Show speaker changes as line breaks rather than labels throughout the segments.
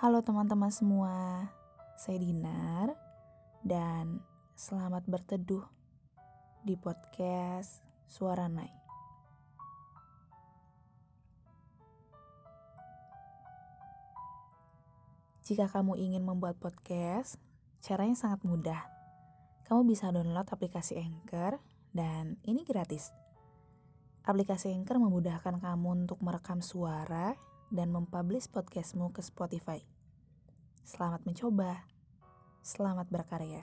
Halo teman-teman semua, saya Dinar dan selamat berteduh di podcast Suara Nai. Jika kamu ingin membuat podcast, caranya sangat mudah. Kamu bisa download aplikasi Anchor dan ini gratis. Aplikasi Anchor memudahkan kamu untuk merekam suara dan mempublish podcastmu ke Spotify. Selamat mencoba. Selamat berkarya.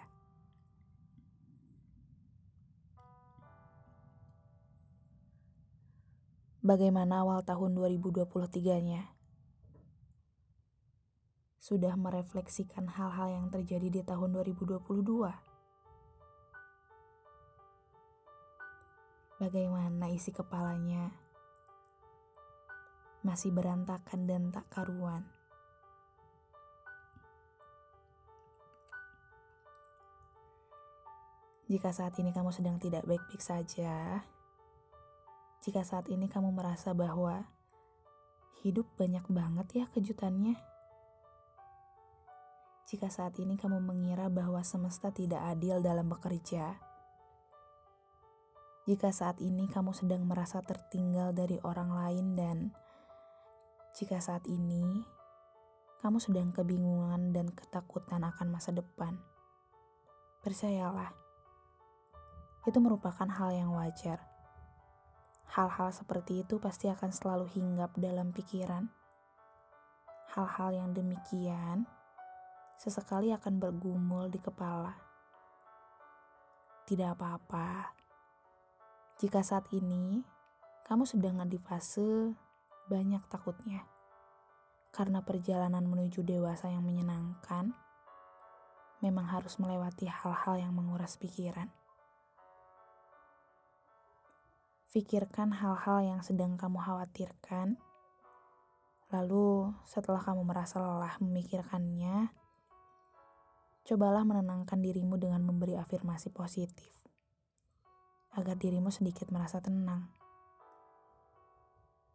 Bagaimana awal tahun 2023-nya? Sudah merefleksikan hal-hal yang terjadi di tahun 2022? Bagaimana isi kepalanya? Masih berantakan dan tak karuan. Jika saat ini kamu sedang tidak baik-baik saja, jika saat ini kamu merasa bahwa hidup banyak banget ya kejutannya, jika saat ini kamu mengira bahwa semesta tidak adil dalam bekerja, jika saat ini kamu sedang merasa tertinggal dari orang lain dan jika saat ini kamu sedang kebingungan dan ketakutan akan masa depan, percayalah, itu merupakan hal yang wajar. Hal-hal seperti itu pasti akan selalu hinggap dalam pikiran. Hal-hal yang demikian sesekali akan bergumul di kepala. Tidak apa-apa. Jika saat ini kamu sedang di fase banyak takutnya. Karena perjalanan menuju dewasa yang menyenangkan memang harus melewati hal-hal yang menguras pikiran. Pikirkan hal-hal yang sedang kamu khawatirkan. Lalu, setelah kamu merasa lelah memikirkannya, cobalah menenangkan dirimu dengan memberi afirmasi positif agar dirimu sedikit merasa tenang.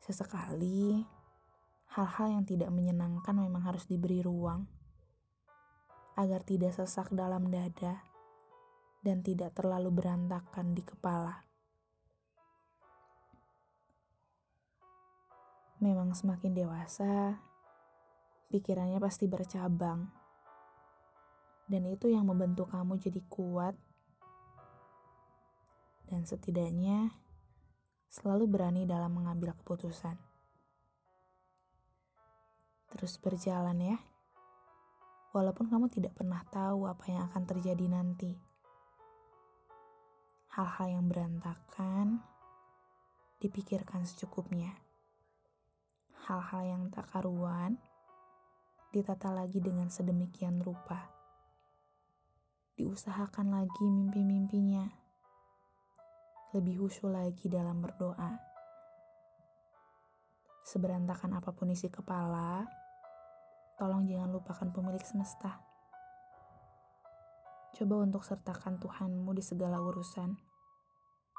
Sesekali, hal-hal yang tidak menyenangkan memang harus diberi ruang agar tidak sesak dalam dada dan tidak terlalu berantakan di kepala. Memang semakin dewasa, pikirannya pasti bercabang. Dan itu yang membentuk kamu jadi kuat. Dan setidaknya selalu berani dalam mengambil keputusan. Terus berjalan ya. Walaupun kamu tidak pernah tahu apa yang akan terjadi nanti. Hal-hal yang berantakan dipikirkan secukupnya. Hal-hal yang tak karuan ditata lagi dengan sedemikian rupa. Diusahakan lagi mimpi-mimpinya lebih khusyuk lagi dalam berdoa. Seberantakan apa pun isi kepala, tolong jangan lupakan pemilik semesta. Coba untuk sertakan Tuhanmu di segala urusan,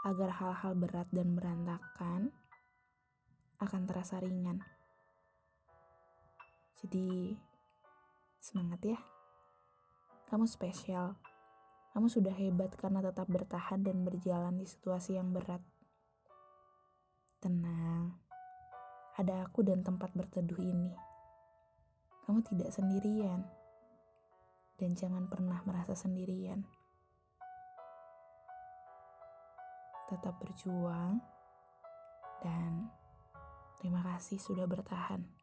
agar hal-hal berat dan berantakan akan terasa ringan. Jadi, semangat ya. Kamu spesial. Kamu sudah hebat karena tetap bertahan dan berjalan di situasi yang berat. Tenang, ada aku dan tempat berteduh ini. Kamu tidak sendirian, dan jangan pernah merasa sendirian. Tetap berjuang, dan terima kasih sudah bertahan.